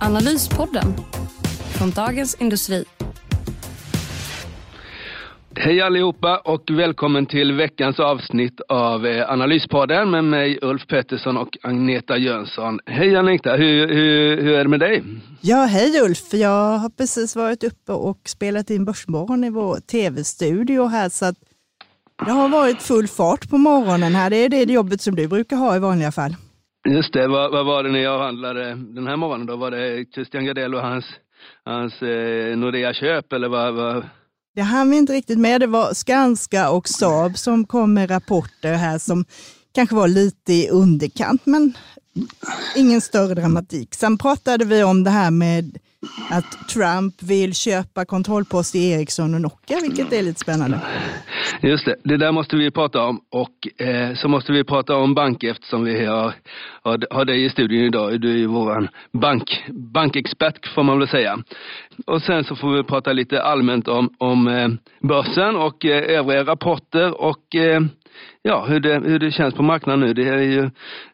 Analyspodden från Dagens Industri. Hej allihopa och välkommen till veckans avsnitt av eh, Analyspodden med mig Ulf Pettersson och Agneta Jönsson. Hej Agneta, hur, hur, hur är det med dig? Ja, hej Ulf. Jag har precis varit uppe och spelat in Börsmorgon i vår tv-studio här så att det har varit full fart på morgonen här. Det är det jobbet som du brukar ha i vanliga fall. Just det, vad, vad var det när jag handlade den här morgonen då? Var det Christian Gardell och hans, hans eh, Nordea-köp eller vad? vad? Det hann vi inte riktigt med. Det var Skanska och Saab som kom med rapporter här som kanske var lite i underkant, men ingen större dramatik. Sen pratade vi om det här med att Trump vill köpa kontrollpost i Ericsson och Nokia, vilket är lite spännande. Just det, det där måste vi prata om och eh, så måste vi prata om bank eftersom vi har, har, har dig i studion idag. Du är ju vår bank, bankexpert får man väl säga. Och sen så får vi prata lite allmänt om, om eh, börsen och eh, övriga rapporter och eh, ja, hur det, hur det känns på marknaden nu. Det är ju,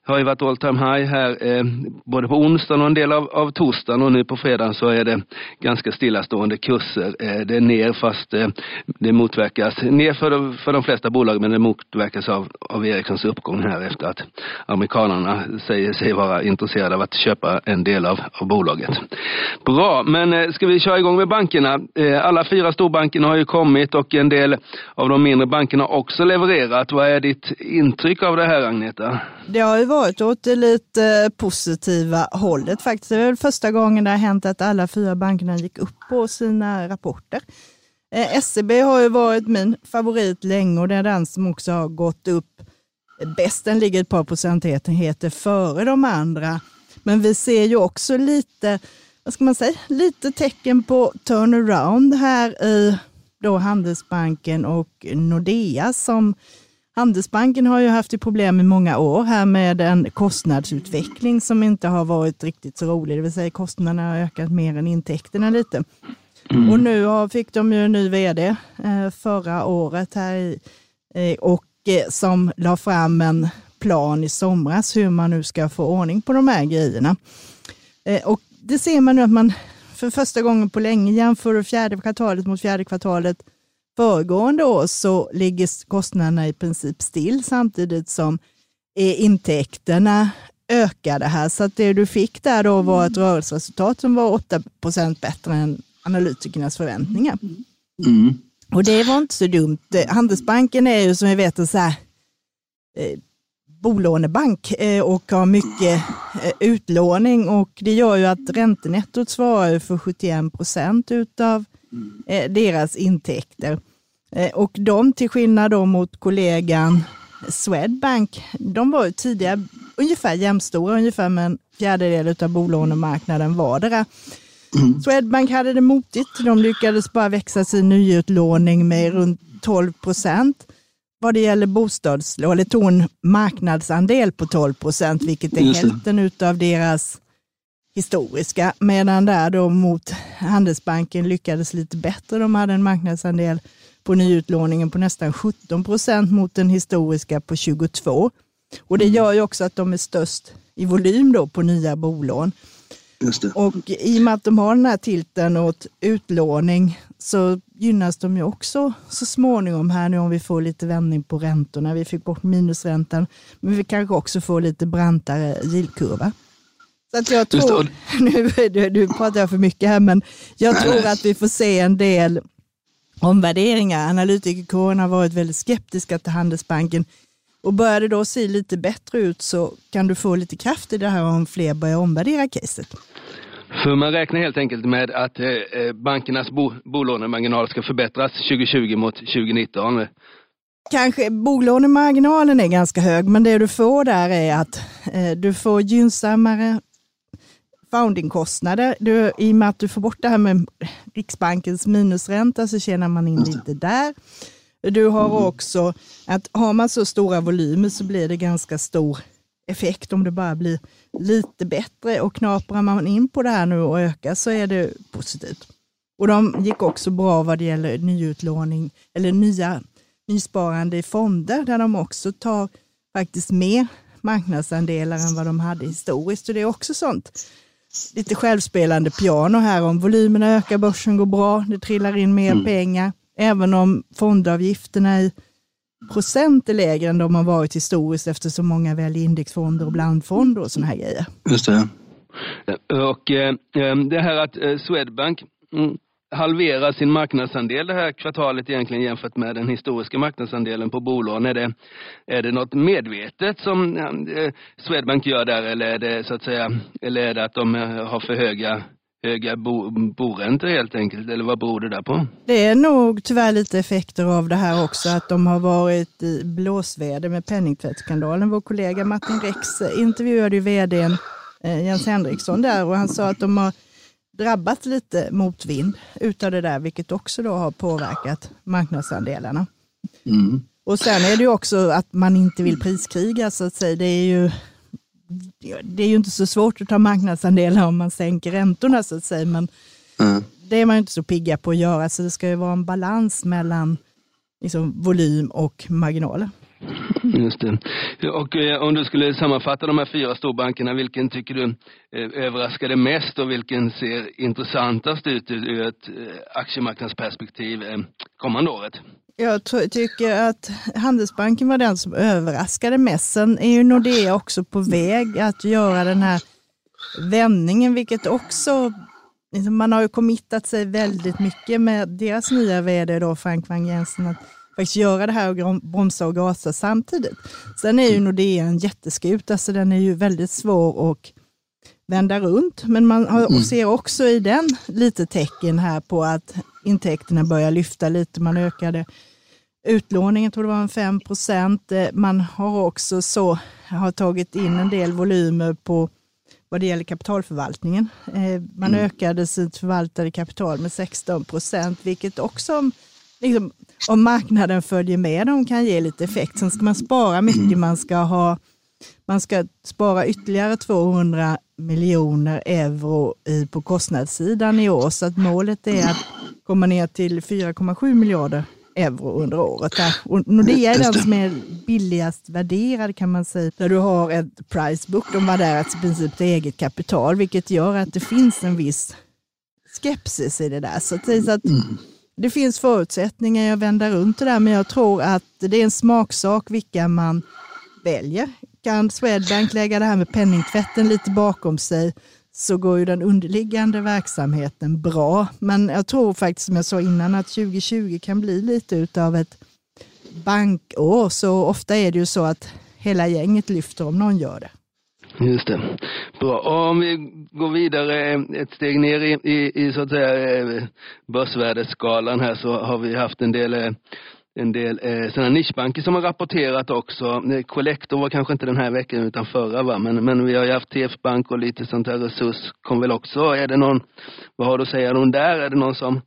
har ju varit all time high här eh, både på onsdagen och en del av, av torsdagen och nu på fredagen så är det ganska stillastående kurser. Eh, det är ner fast eh, det motverkas, ner för de, för de flesta bolag men det motverkas av, av Ericssons uppgång här efter att amerikanerna säger sig vara intresserade av att köpa en del av, av bolaget. Bra, men eh, ska vi köra igång med bankerna? Eh, alla fyra storbankerna har ju kommit och en del av de mindre bankerna har också levererat. Vad är ditt intryck av det här Agneta? Det har ju varit åt det lite eh, positiva hållet faktiskt. Det är väl första gången det har hänt att alla fyra bankerna gick upp på sina rapporter. Eh, SEB har ju varit min favorit länge och det är den som också har gått upp bäst. Den ligger ett par procentenheter före de andra. Men vi ser ju också lite, vad ska man säga, lite tecken på turnaround här i då Handelsbanken och Nordea som Handelsbanken har ju haft problem i många år här med en kostnadsutveckling som inte har varit riktigt så rolig, det vill säga kostnaderna har ökat mer än intäkterna lite. Mm. Och nu fick de ju en ny vd eh, förra året här eh, och eh, som la fram en plan i somras hur man nu ska få ordning på de här grejerna. Och det ser man nu att man för första gången på länge jämför fjärde kvartalet mot fjärde kvartalet föregående år så ligger kostnaderna i princip still samtidigt som intäkterna ökade här. Så att det du fick där då var ett rörelseresultat som var 8% bättre än analytikernas förväntningar. Mm. Och det var inte så dumt. Handelsbanken är ju som vi vet en så här, eh, bolånebank eh, och har mycket eh, utlåning och det gör ju att räntenettot svarar för 71 procent utav eh, deras intäkter. Eh, och de till skillnad då mot kollegan Swedbank, de var ju tidigare ungefär jämstora, ungefär med en fjärdedel av bolånemarknaden vardera. Mm. Swedbank hade det motigt. De lyckades bara växa sin nyutlåning med runt 12 procent. Vad det gäller bostadslån, eller tog en marknadsandel på 12 procent, vilket är hälften av deras historiska. Medan där då mot Handelsbanken lyckades lite bättre. De hade en marknadsandel på nyutlåningen på nästan 17 procent mot den historiska på 22. Och det mm. gör ju också att de är störst i volym då på nya bolån. Och i och med att de har den här tilten åt utlåning så gynnas de ju också så småningom här nu om vi får lite vändning på räntorna. Vi fick bort minusräntan, men vi kanske också får lite brantare yieldkurva. Att jag tror, nu, nu, nu pratar jag för mycket här, men jag tror att vi får se en del omvärderingar. Analytikerkåren har varit väldigt skeptiska till Handelsbanken och börjar det då se lite bättre ut så kan du få lite kraft i det här om fler börjar omvärdera caset. För man räknar helt enkelt med att eh, eh bankernas bo, bolånemarginal ska förbättras 2020 mot 2019. Kanske bolånemarginalen är ganska hög, men det du får där är att eh, du får gynnsammare foundingkostnader. Du, I och med att du får bort det här med Riksbankens minusränta så tjänar man in lite där. Du har mm. också att har man så stora volymer så blir det ganska stor effekt om det bara blir lite bättre och knaprar man in på det här nu och ökar så är det positivt. Och de gick också bra vad det gäller nyutlåning eller nya nysparande i fonder där de också tar faktiskt mer marknadsandelar än vad de hade historiskt. Och det är också sånt lite självspelande piano här om volymerna ökar, börsen går bra, det trillar in mer mm. pengar. Även om fondavgifterna i procent är lägre än de har varit historiskt eftersom många väljer indexfonder och blandfonder och sådana här grejer. Just det. Och eh, eh det här att eh, Swedbank mm, halvera sin marknadsandel det här kvartalet egentligen jämfört med den historiska marknadsandelen på bolån? Är det, är det något medvetet som eh, Swedbank gör där eller är det så att säga, eller är det att de eh, har för höga höga bo, boräntor helt enkelt, eller vad beror det där på? Det är nog tyvärr lite effekter av det här också, att de har varit i blåsväder med penningtvättsskandalen. Vår kollega Martin Rex intervjuade ju vdn eh, Jens Henriksson där och han sa att de har drabbat lite motvind utav det där, vilket också då har påverkat marknadsandelarna. Mm. Och sen är det ju också att man inte vill priskriga, så att säga. Det är ju, det är ju inte så svårt att ta marknadsandelar om man sänker räntorna, så att säga. Men mm. det är man inte så pigga på att göra, så det ska ju vara en balans mellan liksom, volym och marginaler. Just det. Och eh, om du skulle sammanfatta de här fyra storbankerna, vilken tycker du eh, överraskade mest och vilken ser intressantast ut ur ett eh, aktiemarknadsperspektiv eh, kommande året? Jag tycker att Handelsbanken var den som överraskade mest. Sen är ju Nordea också på väg att göra den här vändningen, vilket också liksom, man har ju committat sig väldigt mycket med deras nya vd då, Frank Wang Jensen, att faktiskt göra det här och bromsa och gasa samtidigt. Sen är ju Nordea en jätteskut, alltså den är ju väldigt svår att vända runt. Men man har, mm. ser också i den lite tecken här på att intäkterna börjar lyfta lite. Man ökade utlåningen, tror det var en 5 procent. Eh, man har också så, har tagit in en del volymer på vad det gäller kapitalförvaltningen. Eh, man mm. ökade sitt förvaltade kapital med 16 procent, vilket också liksom, om marknaden följer med dem kan ge lite effekt. Sen ska man spara mycket, man ska, ha, man ska spara ytterligare 200 miljoner euro i, på kostnadssidan i år, så att målet är att komma ner till 4,7 miljarder euro under året. Och Nordea är den som är billigast värderad kan man säga. Där du har ett price book, de var där i princip till eget kapital, vilket gör att det finns en viss skepsis i det där. Så, så att det finns förutsättningar att vända runt det där, men jag tror att det är en smaksak vilka man väljer. Kan Swedbank lägga det här med penningtvätten lite bakom sig så går ju den underliggande verksamheten bra. Men jag tror faktiskt, som jag sa innan, att 2020 kan bli lite av ett bankår. Så ofta är det ju så att hela gänget lyfter om någon gör det. Just det. Bra. Och om vi går vidare ett steg ner i, i, i så att säga eh, börsvärdesskalan här så har vi haft en del eh, en del eh, sådana nischbanker som har rapporterat också. Eh, Collector var kanske inte den här veckan utan förra va, men, men vi har ju haft TF Bank och lite sånt här resurs kom väl också. Är det någon, vad har du att säga om där? Är det någon som,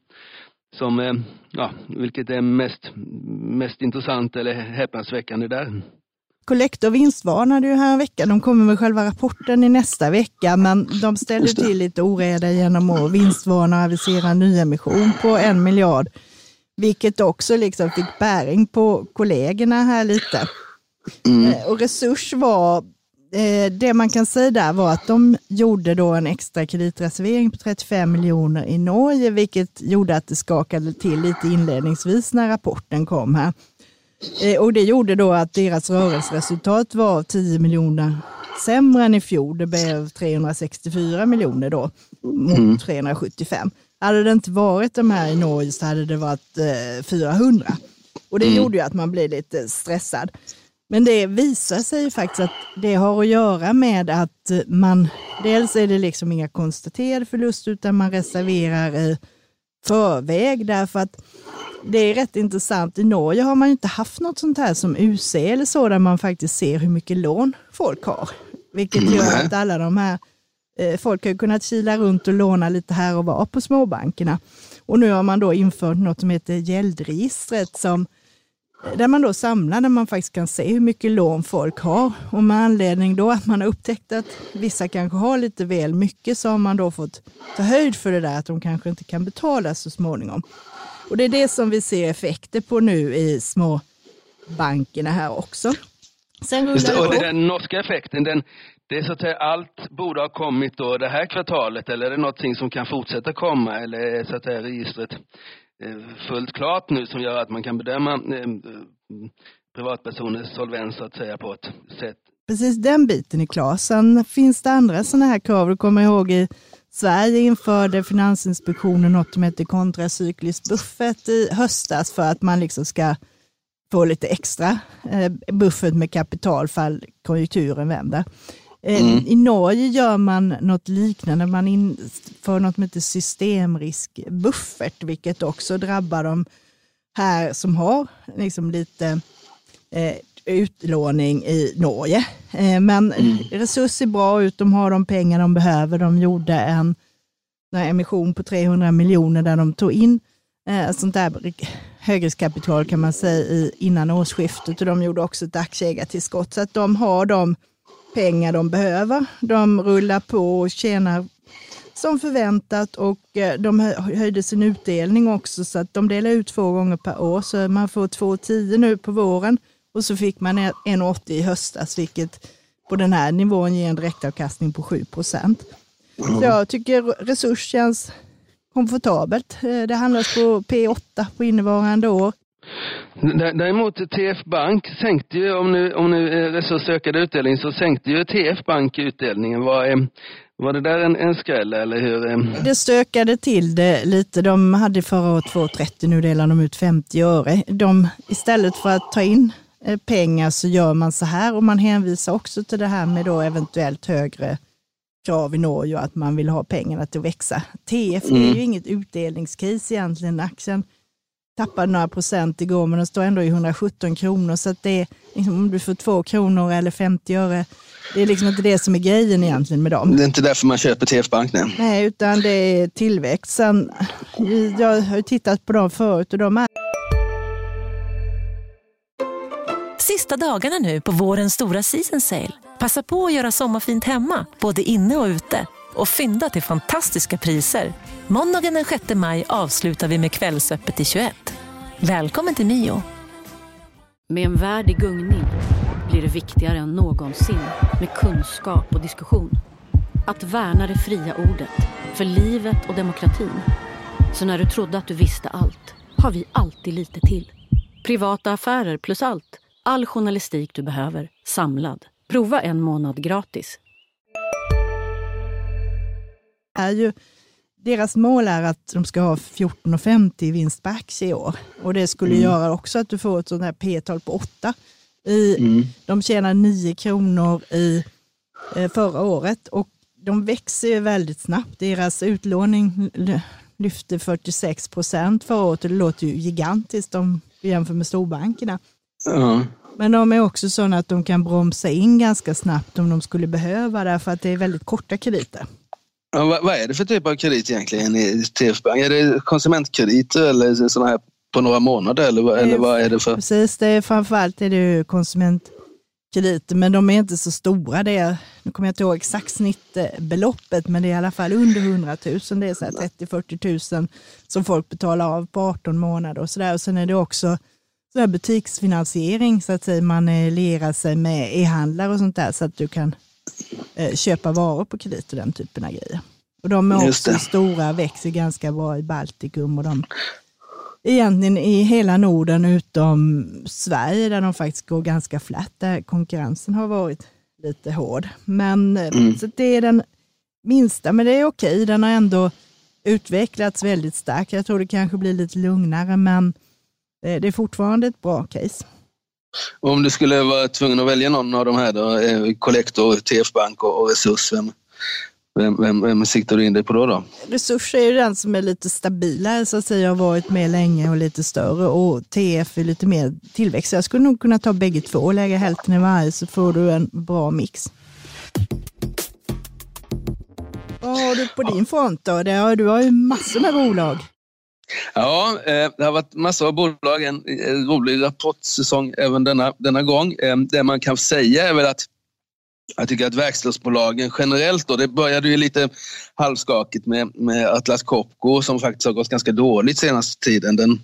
som eh, ja, vilket är mest, mest intressant eller häpnadsväckande där? Collector vinstvarnade ju här en vecka. De kommer med själva rapporten i nästa vecka, men de ställer till lite oreda genom att vinstvarna och avisera nyemission på en miljard, vilket också liksom fick bäring på kollegorna här lite. Mm. Eh, och Resurs var, eh, det man kan säga där var att de gjorde då en extra kreditreservering på 35 miljoner i Norge, vilket gjorde att det skakade till lite inledningsvis när rapporten kom här. Eh, och det gjorde då att deras rörelseresultat var 10 miljoner sämre än i fjol. Det blev 364 miljoner då mot mm. 375. Hade det inte varit de här i Norge så hade det varit 400. Eh, och det mm. gjorde ju att man blev lite stressad. Men det visar sig faktiskt att det har att göra med att man, dels är det liksom inga konstaterade förluster utan man reserverar förväg därför att det är rätt intressant. I Norge har man inte haft något sånt här som UC eller så, där man faktiskt ser hur mycket lån folk har. Vilket gör att alla de här eh, folk har kunnat kila runt och låna lite här och var på småbankerna. Och nu har man då infört något som heter gäldregistret som där man då samlar, där man faktiskt kan se hur mycket lån folk har. Och med anledning då att man har upptäckt att vissa kanske har lite väl mycket så har man då fått ta höjd för det där att de kanske inte kan betala så småningom. Och det är det som vi ser effekter på nu i små bankerna här också. Sen Just det, och den norska effekten, den, det är så att säga allt borde ha kommit då det här kvartalet eller är det någonting som kan fortsätta komma eller så att säga registret eh, Eh, fullt klart nu som gör att man kan bedöma eh, privatpersoners solvens så att säga på ett sätt? Precis den biten är klar. Sen finns det andra sådana här krav. Du kommer ihåg i Sverige införde Finansinspektionen något som heter kontracyklisk buffert i höstas för att man liksom ska få lite extra eh, buffert med kapital fall konjunkturen vänder. Eh, mm. I Norge gör man något liknande, man inför något som heter systemriskbuffert, vilket också drabbar de här som har liksom lite eh, utlåning i Norge. Eh, men mm. Resurs ser bra ut, de har de pengar de behöver. De gjorde en, en emission på 300 miljoner där de tog in eh, sånt där högriskkapital kan man säga i, innan årsskiftet och de gjorde också ett aktieägartillskott. Så att de har de pengar de behöver. De rullar på och tjänar som förväntat och eh, de höjde sin utdelning också så att de delar ut två gånger per år. Så man får 2,10 nu på våren och så fick man 1,80 i höstas vilket på den här nivån ger en direktavkastning på 7 procent. Så jag tycker resurs känns komfortabelt. Eh, det handlas på P8 på innevarande år. Däremot TF Bank sänkte ju, om nu, om nu eh, Resurs ökade utdelning, så sänkte ju TF Bank utdelningen. Var, eh, var det där en, en skräll eller hur? Det stökade till det lite. De hade förra året 2,30, nu delar de ut 50 öre. De, istället för att ta in pengar så gör man så här och man hänvisar också till det här med då eventuellt högre krav i Norge och att man vill ha pengarna till att växa. TF mm. är ju inget utdelningskris egentligen. Aktien tappade några procent igår men den står ändå i 117 kronor. Så att det är, liksom, om du får två kronor eller 50 öre, det är liksom inte det som är grejen egentligen med dem. Det är inte därför man köper TF Bank? Nej, nej utan det är tillväxt. Sen, jag har tittat på dem förut och de är Sista dagarna nu på vårens stora season sale. Passa på att göra sommarfint hemma, både inne och ute. Och fynda till fantastiska priser. Måndagen den 6 maj avslutar vi med Kvällsöppet i 21. Välkommen till Mio. Med en värld i gungning blir det viktigare än någonsin med kunskap och diskussion. Att värna det fria ordet, för livet och demokratin. Så när du trodde att du visste allt, har vi alltid lite till. Privata affärer plus allt All journalistik du behöver, samlad. Prova en månad gratis. Är ju, deras mål är att de ska ha 14,50 i vinst per aktie i år. Och det skulle mm. göra också att du får ett sånt här P-tal på 8. I, mm. De tjänar 9 kronor i eh, förra året och de växer väldigt snabbt. Deras utlåning lyfte 46 procent förra året och det låter ju gigantiskt om vi jämför med storbankerna. Ja. Men de är också sådana att de kan bromsa in ganska snabbt om de skulle behöva därför att det är väldigt korta krediter. Ja, vad, vad, är det för typ av kredit egentligen i TF Bank? Är det konsumentkrediter eller sådana här på några månader eller, vad, eller vad är det för? Precis, det är, framförallt är det konsumentkrediter men de är inte så stora. Det är, nu kommer jag inte ihåg exakt snittbeloppet men det är i alla fall under 100 000. Det är 30-40 000 som folk betalar av på 18 månader och sådär. Och sen är det också så butiksfinansiering så att säga, man lierar sig med e-handlare och sånt där så att du kan köpa varor på kredit och den typen av grejer. Och de är också stora, växer ganska bra i Baltikum och de egentligen i hela Norden utom Sverige där de faktiskt går ganska flatt, där konkurrensen har varit lite hård. Men eh, mm. så det är den minsta, men det är okej. Den har ändå utvecklats väldigt starkt. Jag tror det kanske blir lite lugnare, men Eh, det är fortfarande ett bra case. Om du skulle vara tvungen att välja någon av de här då, eh, Collector, TF Bank och Resurs, vem, vem, vem, vem siktar du in dig på då, då? Resurs är ju den som är lite stabilare, så att säga, har varit med länge och lite större och TF är lite mer tillväxt. Jag skulle nog kunna ta bägge två och lägga hälften i varje så får du en bra mix. Vad har du på din front då? Har, du har ju massor med bolag. Ja, eh, det har varit massor av bolag. En eh, rolig rapportsäsong även denna, denna gång. Eh, det man kan säga är väl att jag tycker att verkstadsbolagen generellt, då, det började ju lite halvskakigt med, med Atlas Copco som faktiskt har gått ganska dåligt senaste tiden. Den,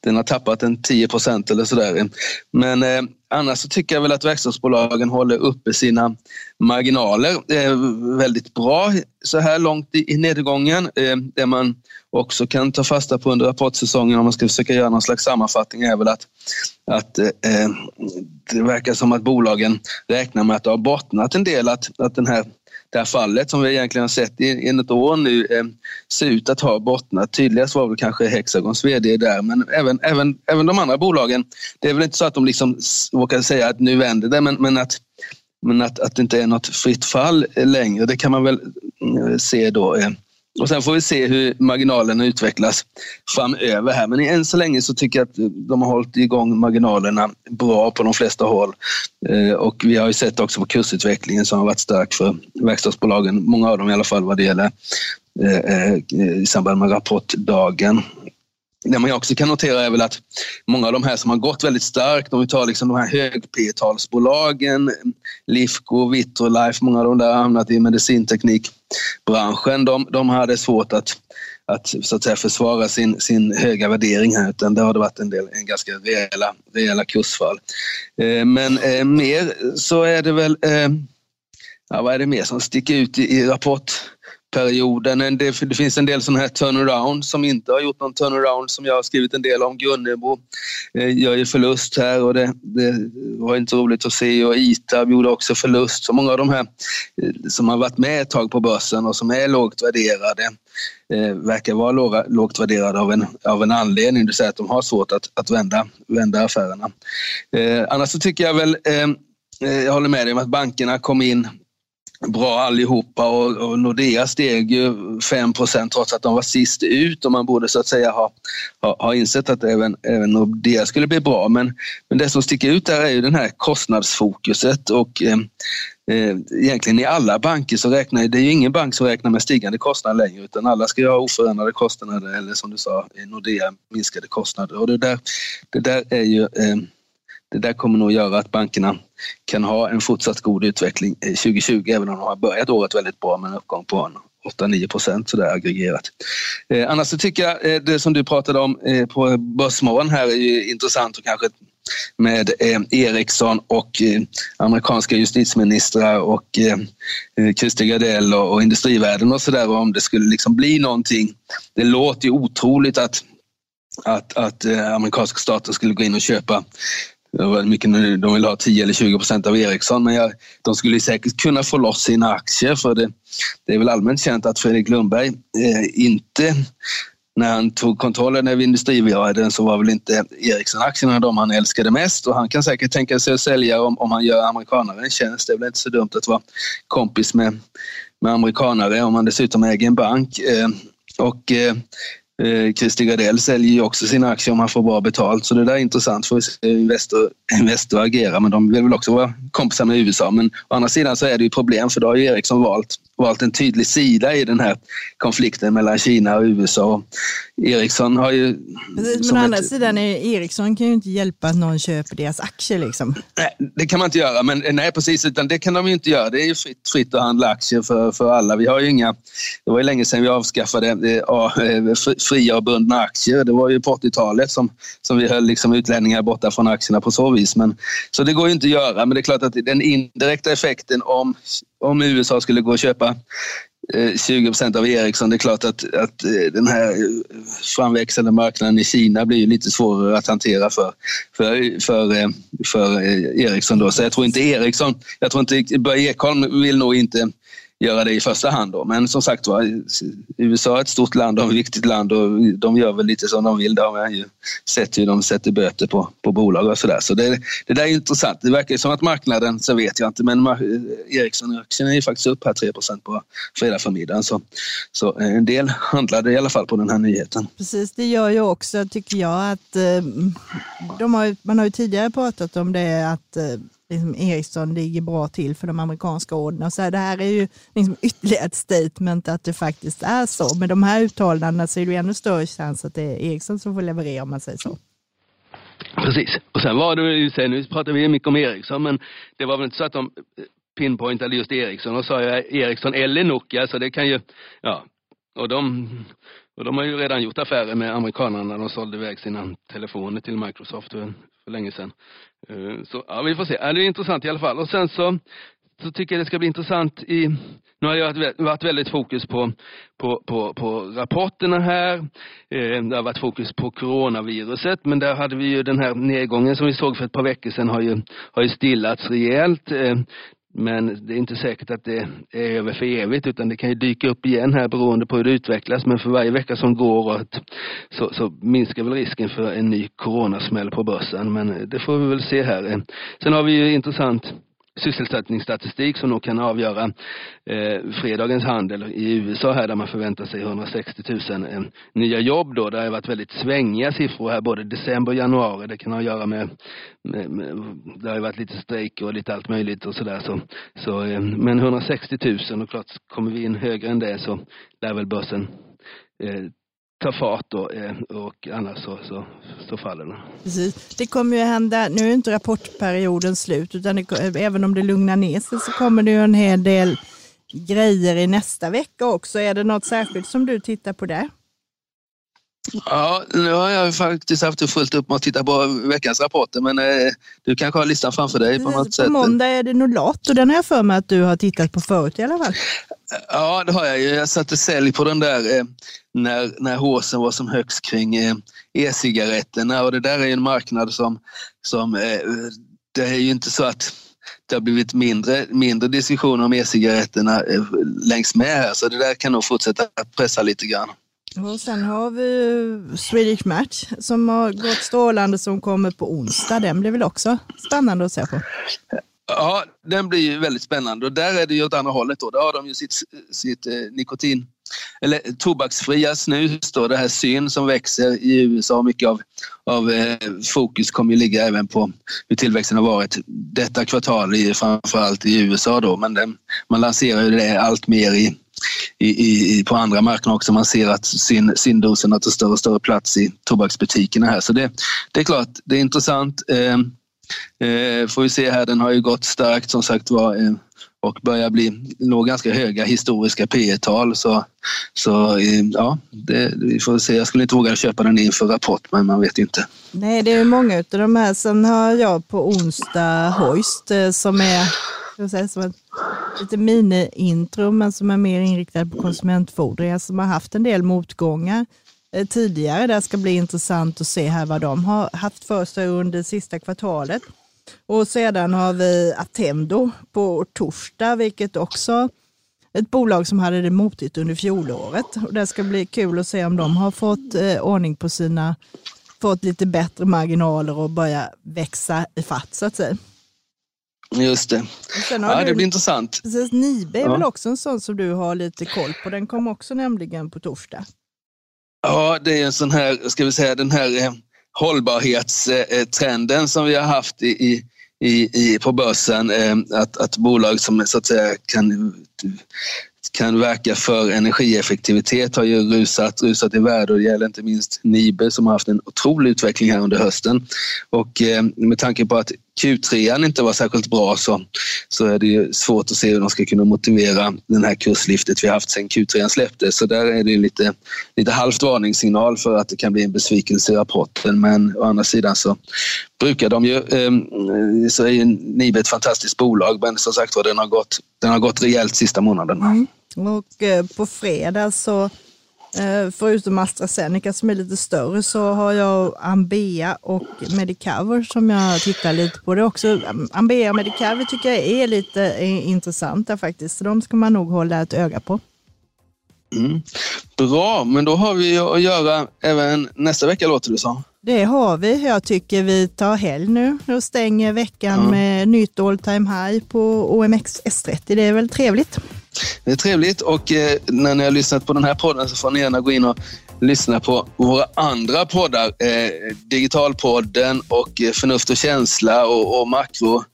den har tappat en 10 procent eller sådär. Men eh, annars så tycker jag väl att verkstadsbolagen håller uppe sina marginaler eh, väldigt bra så här långt i, i nedgången. Eh, det man också kan ta fasta på under rapportsäsongen om man ska försöka göra någon slags sammanfattning är väl att, att eh, det verkar som att bolagen räknar med att det har bottnat en del, att, att den här det här fallet som vi egentligen har sett i, i ett år nu eh, ser ut att ha bottnat. Tydligast var väl kanske Hexagons VD där, men även, även, även de andra bolagen. Det är väl inte så att de liksom vågar säga att nu vänder det, men, men att men att, att det inte är något fritt fall längre, det kan man väl mm, se då. Eh, och sen får vi se hur marginalerna utvecklas framöver här. Men än så länge så tycker jag att de har hållit igång marginalerna bra på de flesta håll. Eh, och vi har ju sett också på kursutvecklingen som har varit stark för verkstadsbolagen, många av dem i alla fall vad det gäller eh, eh, i samband med rapportdagen. Det man också kan notera är väl att många av de här som har gått väldigt starkt, om vi tar liksom de här hög p talsbolagen Lifco, Vitrolife, många av de där har hamnat i medicinteknikbranschen. De, de hade svårt att, att, så att säga, försvara sin, sin höga värdering här, utan det har varit en, del, en ganska rejäla, rejäla kursfall. Eh, men eh, mer så är det väl, eh, ja, vad är det mer som sticker ut i, i rapport perioden. Det, finns en del sådana här turnaround som inte har gjort någon turnaround som jag har skrivit en del om. Gunnebo eh, gör ju förlust här och det, det var inte roligt att se och ITAB gjorde också förlust. Så många av de här eh, som har varit med ett tag på börsen och som är lågt värderade eh, verkar vara låga, lågt värderade av en, av en anledning, det vill säga att de har svårt att, att vända, vända affärerna. Eh, annars så tycker jag väl eh, eh jag håller med dig om att bankerna kom in bra allihopa och, och Nordea steg ju 5% trots att de var sist ut och man borde så att säga ha, ha, ha insett att även, även Nordea skulle bli bra. Men, men det som sticker ut där är ju den här kostnadsfokuset och eh, eh, egentligen i alla banker så räknar det är ju ingen bank som räknar med stigande kostnader längre utan alla ska ju ha oförändrade kostnader eller som du sa eh, Nordea minskade kostnader och det där, det där är ju eh, det där kommer nog göra att bankerna kan ha en fortsatt god utveckling 2020 även om de har börjat året väldigt bra med en uppgång på 8-9 procent sådär aggregerat. Eh, annars så tycker jag eh, det som du pratade om eh, på Börsmorgon här är ju intressant och kanske med eh, Ericsson och eh, amerikanska justitieministrar och eh, eh Christer Gardell och, och industrivärlden och sådär om det skulle liksom bli någonting. Det låter ju otroligt att att, att eh, amerikanska staten skulle gå in och köpa mycket de vill ha 10 eller 20 procent av Ericsson, men jag, de skulle säkert kunna få loss sina aktier för det, det är väl allmänt känt att Fredrik Lundberg eh, inte när han tog kontrollen över Industrivärden så var väl inte Ericsson-aktierna de han älskade mest och han kan säkert tänka sig att sälja om, om han gör amerikanare en tjänst. Det är väl inte så dumt att vara kompis med, med amerikanare om man dessutom äger en bank. Eh, och eh, Eh, Christer Gardell säljer ju också sina aktier om han får bra betalt så det där är intressant för att se hur Investor, Investor agerar men de vill väl också vara kompisar med USA men å andra sidan så är det ju problem för då har ju Ericsson valt valt en tydlig sida i den här konflikten mellan Kina och USA. Ericsson har ju... Precis, men å andra ett... sidan, är Ericsson kan ju inte hjälpa att någon köper deras aktier. Liksom. Nej, det kan man inte göra, men nej precis, utan det kan de ju inte göra. Det är ju fritt, fritt att handla aktier för, för alla. Vi har ju inga... Det var ju länge sedan vi avskaffade äh, fria och bundna aktier. Det var ju på 80-talet som, som vi höll liksom utlänningar borta från aktierna på så vis. Men, så det går ju inte att göra, men det är klart att den indirekta effekten om om USA skulle gå och köpa eh, 20 procent av Ericsson, det är klart att, att eh, den här framväxande marknaden i Kina blir lite svårare att hantera för, för, för, eh, för Ericsson. Då. Så jag tror inte Ericsson, jag tror inte, Börje Ekholm vill nog inte göra det i första hand. Då. Men som sagt var, USA är ett stort land och ett viktigt land och de gör väl lite som de vill. De har ju sett hur de sätter böter på, på bolag och sådär. Så det, det där är intressant. Det verkar som att marknaden, så vet jag inte, men Ericsson-aktien är ju faktiskt upp här 3 på fredag förmiddagen. Så, så en del handlade i alla fall på den här nyheten. Precis, det gör ju också, tycker jag, att eh, de har, man har ju tidigare pratat om det att eh, liksom Ericsson ligger bra till för de amerikanska orderna. Så här, det här är ju liksom ytterligare ett statement att det faktiskt är så. Med de här uttalandena så är det ännu större chans att det är Ericsson som får leverera om man säger så. Precis. Och sen var det ju, sen, nu pratar vi mycket om Ericsson, men det var väl inte så att de eh, pinpointade just Ericsson och sa jag Ericsson eller Nokia, så det kan ju, ja, och de, och de har ju redan gjort affärer med amerikanerna när de sålde iväg sina telefoner till Microsoft för, för länge sedan. Eh, så ja, vi får se. Det är intressant i alla fall. Och sen så, så tycker jag det ska bli intressant i, nu har det varit väldigt fokus på, på, på, på rapporterna här. Eh, det har varit fokus på coronaviruset, men där hade vi ju den här nedgången som vi såg för ett par veckor sedan har ju, har ju stillats rejält. Eh, men det är inte säkert att det är över för evigt utan det kan ju dyka upp igen här beroende på hur det utvecklas. Men för varje vecka som går att, så, så minskar väl risken för en ny coronasmäll på börsen. Men det får vi väl se här. Eh, sen har vi ju intressant sysselsättningsstatistik som nog kan avgöra eh, fredagens handel i USA här där man förväntar sig 160 000 eh, nya jobb då. Det har varit väldigt svängiga siffror här både december och januari. Det kan ha att göra med, med, med det har varit lite strejker och lite allt möjligt och sådär. Så, så, eh, men 160 000 och klart kommer vi in högre än det så lär väl börsen eh, ta fart då, eh, och annars så, så, så faller den. Precis. Det kommer ju hända, nu är inte rapportperioden slut, utan det, eh, även om det lugnar ner sig så kommer det ju en hel del grejer i nästa vecka också. Är det något särskilt som du tittar på där? Ja, nu har jag faktiskt haft fullt upp med att titta på veckans rapporter, men eh, du kanske har listan framför dig på något på sätt? På måndag är det Nolat och den har jag för mig att du har tittat på förut i alla fall. Ja, det har jag ju. Jag satte sälj på den där eh, när, när håsen var som högst kring eh, e-cigaretterna och det där är en marknad som, som eh, det är ju inte så att det har blivit mindre, mindre diskussioner om e-cigaretterna eh, längs med här så det där kan nog fortsätta pressa lite grann. Och sen har vi Swedish Match som har gått strålande som kommer på onsdag. Den blir väl också spännande att se på? Ja, den blir väldigt spännande och där är det ju åt andra hållet då. Där har de ju sitt, sitt eh, nikotin eller tobaksfria snus då, det här syn som växer i USA. Mycket av, av eh, fokus kommer ju ligga även på hur tillväxten har varit detta kvartal, i, framförallt i USA då. Men den, man lanserar ju det allt mer i, i, i, på andra marknader också. Man ser att syn, syndosen tar större och större plats i tobaksbutikerna här. Så det, det är klart, det är intressant. Eh, Eh, får vi se här, den har ju gått starkt som sagt var eh, och börjar bli, nå ganska höga historiska P tal så, så eh, ja, det, vi får se. Jag skulle inte våga köpa den inför rapport men man vet inte. Nej, det är många av de här. Sen har jag på onsdag Hoist eh, som är säga, som ett lite mini-intro men som är mer inriktad på konsumentfordringar som har haft en del motgångar eh, tidigare. Det ska bli intressant att se här vad de har haft för sig under sista kvartalet. Och sedan har vi Attendo på torsdag, vilket också ett bolag som hade det motigt under fjolåret. Och det ska bli kul att se om de har fått eh, ordning på sina, fått lite bättre marginaler och börja växa i fatt så att säga. Just det. Ja, du, det blir intressant. Precis, Nibe är ja. väl också en sån som du har lite koll på. Den kom också nämligen på torsdag. Ja, det är en sån här, ska vi säga, den här eh, hållbarhetstrenden som vi har haft i, i, i, på börsen. Eh, att, att bolag som så att säga kan kan verka för energieffektivitet har ju rusat, rusat i värde och det gäller inte minst Nibe som har haft en otrolig utveckling här under hösten. Och eh, med tanke på att Q3 inte var särskilt bra så, så är det ju svårt att se hur de ska kunna motivera den här kurslyftet vi haft sedan Q3 släpptes. Så där är det lite, lite halvt varningssignal för att det kan bli en besvikelse i rapporten. Men å andra sidan så brukar de ju, eh, så är ju Nibe ett fantastiskt bolag men som sagt var den har gått, den har gått rejält sista månaderna. Mm. Och eh, på fredag så Förutom AstraZeneca som är lite större så har jag Ambea och Medicover som jag tittar lite på. Det också, Ambea och Medicover tycker jag är lite intressanta faktiskt. Så de ska man nog hålla ett öga på. Mm. Bra, men då har vi att göra även nästa vecka låter det som. Det har vi. Jag tycker vi tar helg nu och stänger veckan mm. med nytt all time high på OMX S30. Det är väl trevligt? Det är trevligt och eh, när ni har lyssnat på den här podden så får ni gärna gå in och lyssna på våra andra poddar. Eh, Digitalpodden och eh, Förnuft och känsla och, och makro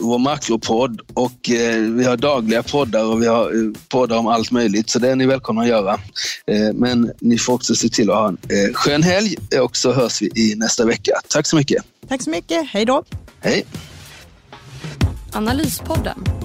vår makropodd och eh, vi har dagliga poddar och vi har eh, poddar om allt möjligt. Så det är ni välkomna att göra. Eh, men ni får också se till att ha en eh, skön helg och så hörs vi i nästa vecka. Tack så mycket. Tack så mycket. Hej då. Hej. Analyspodden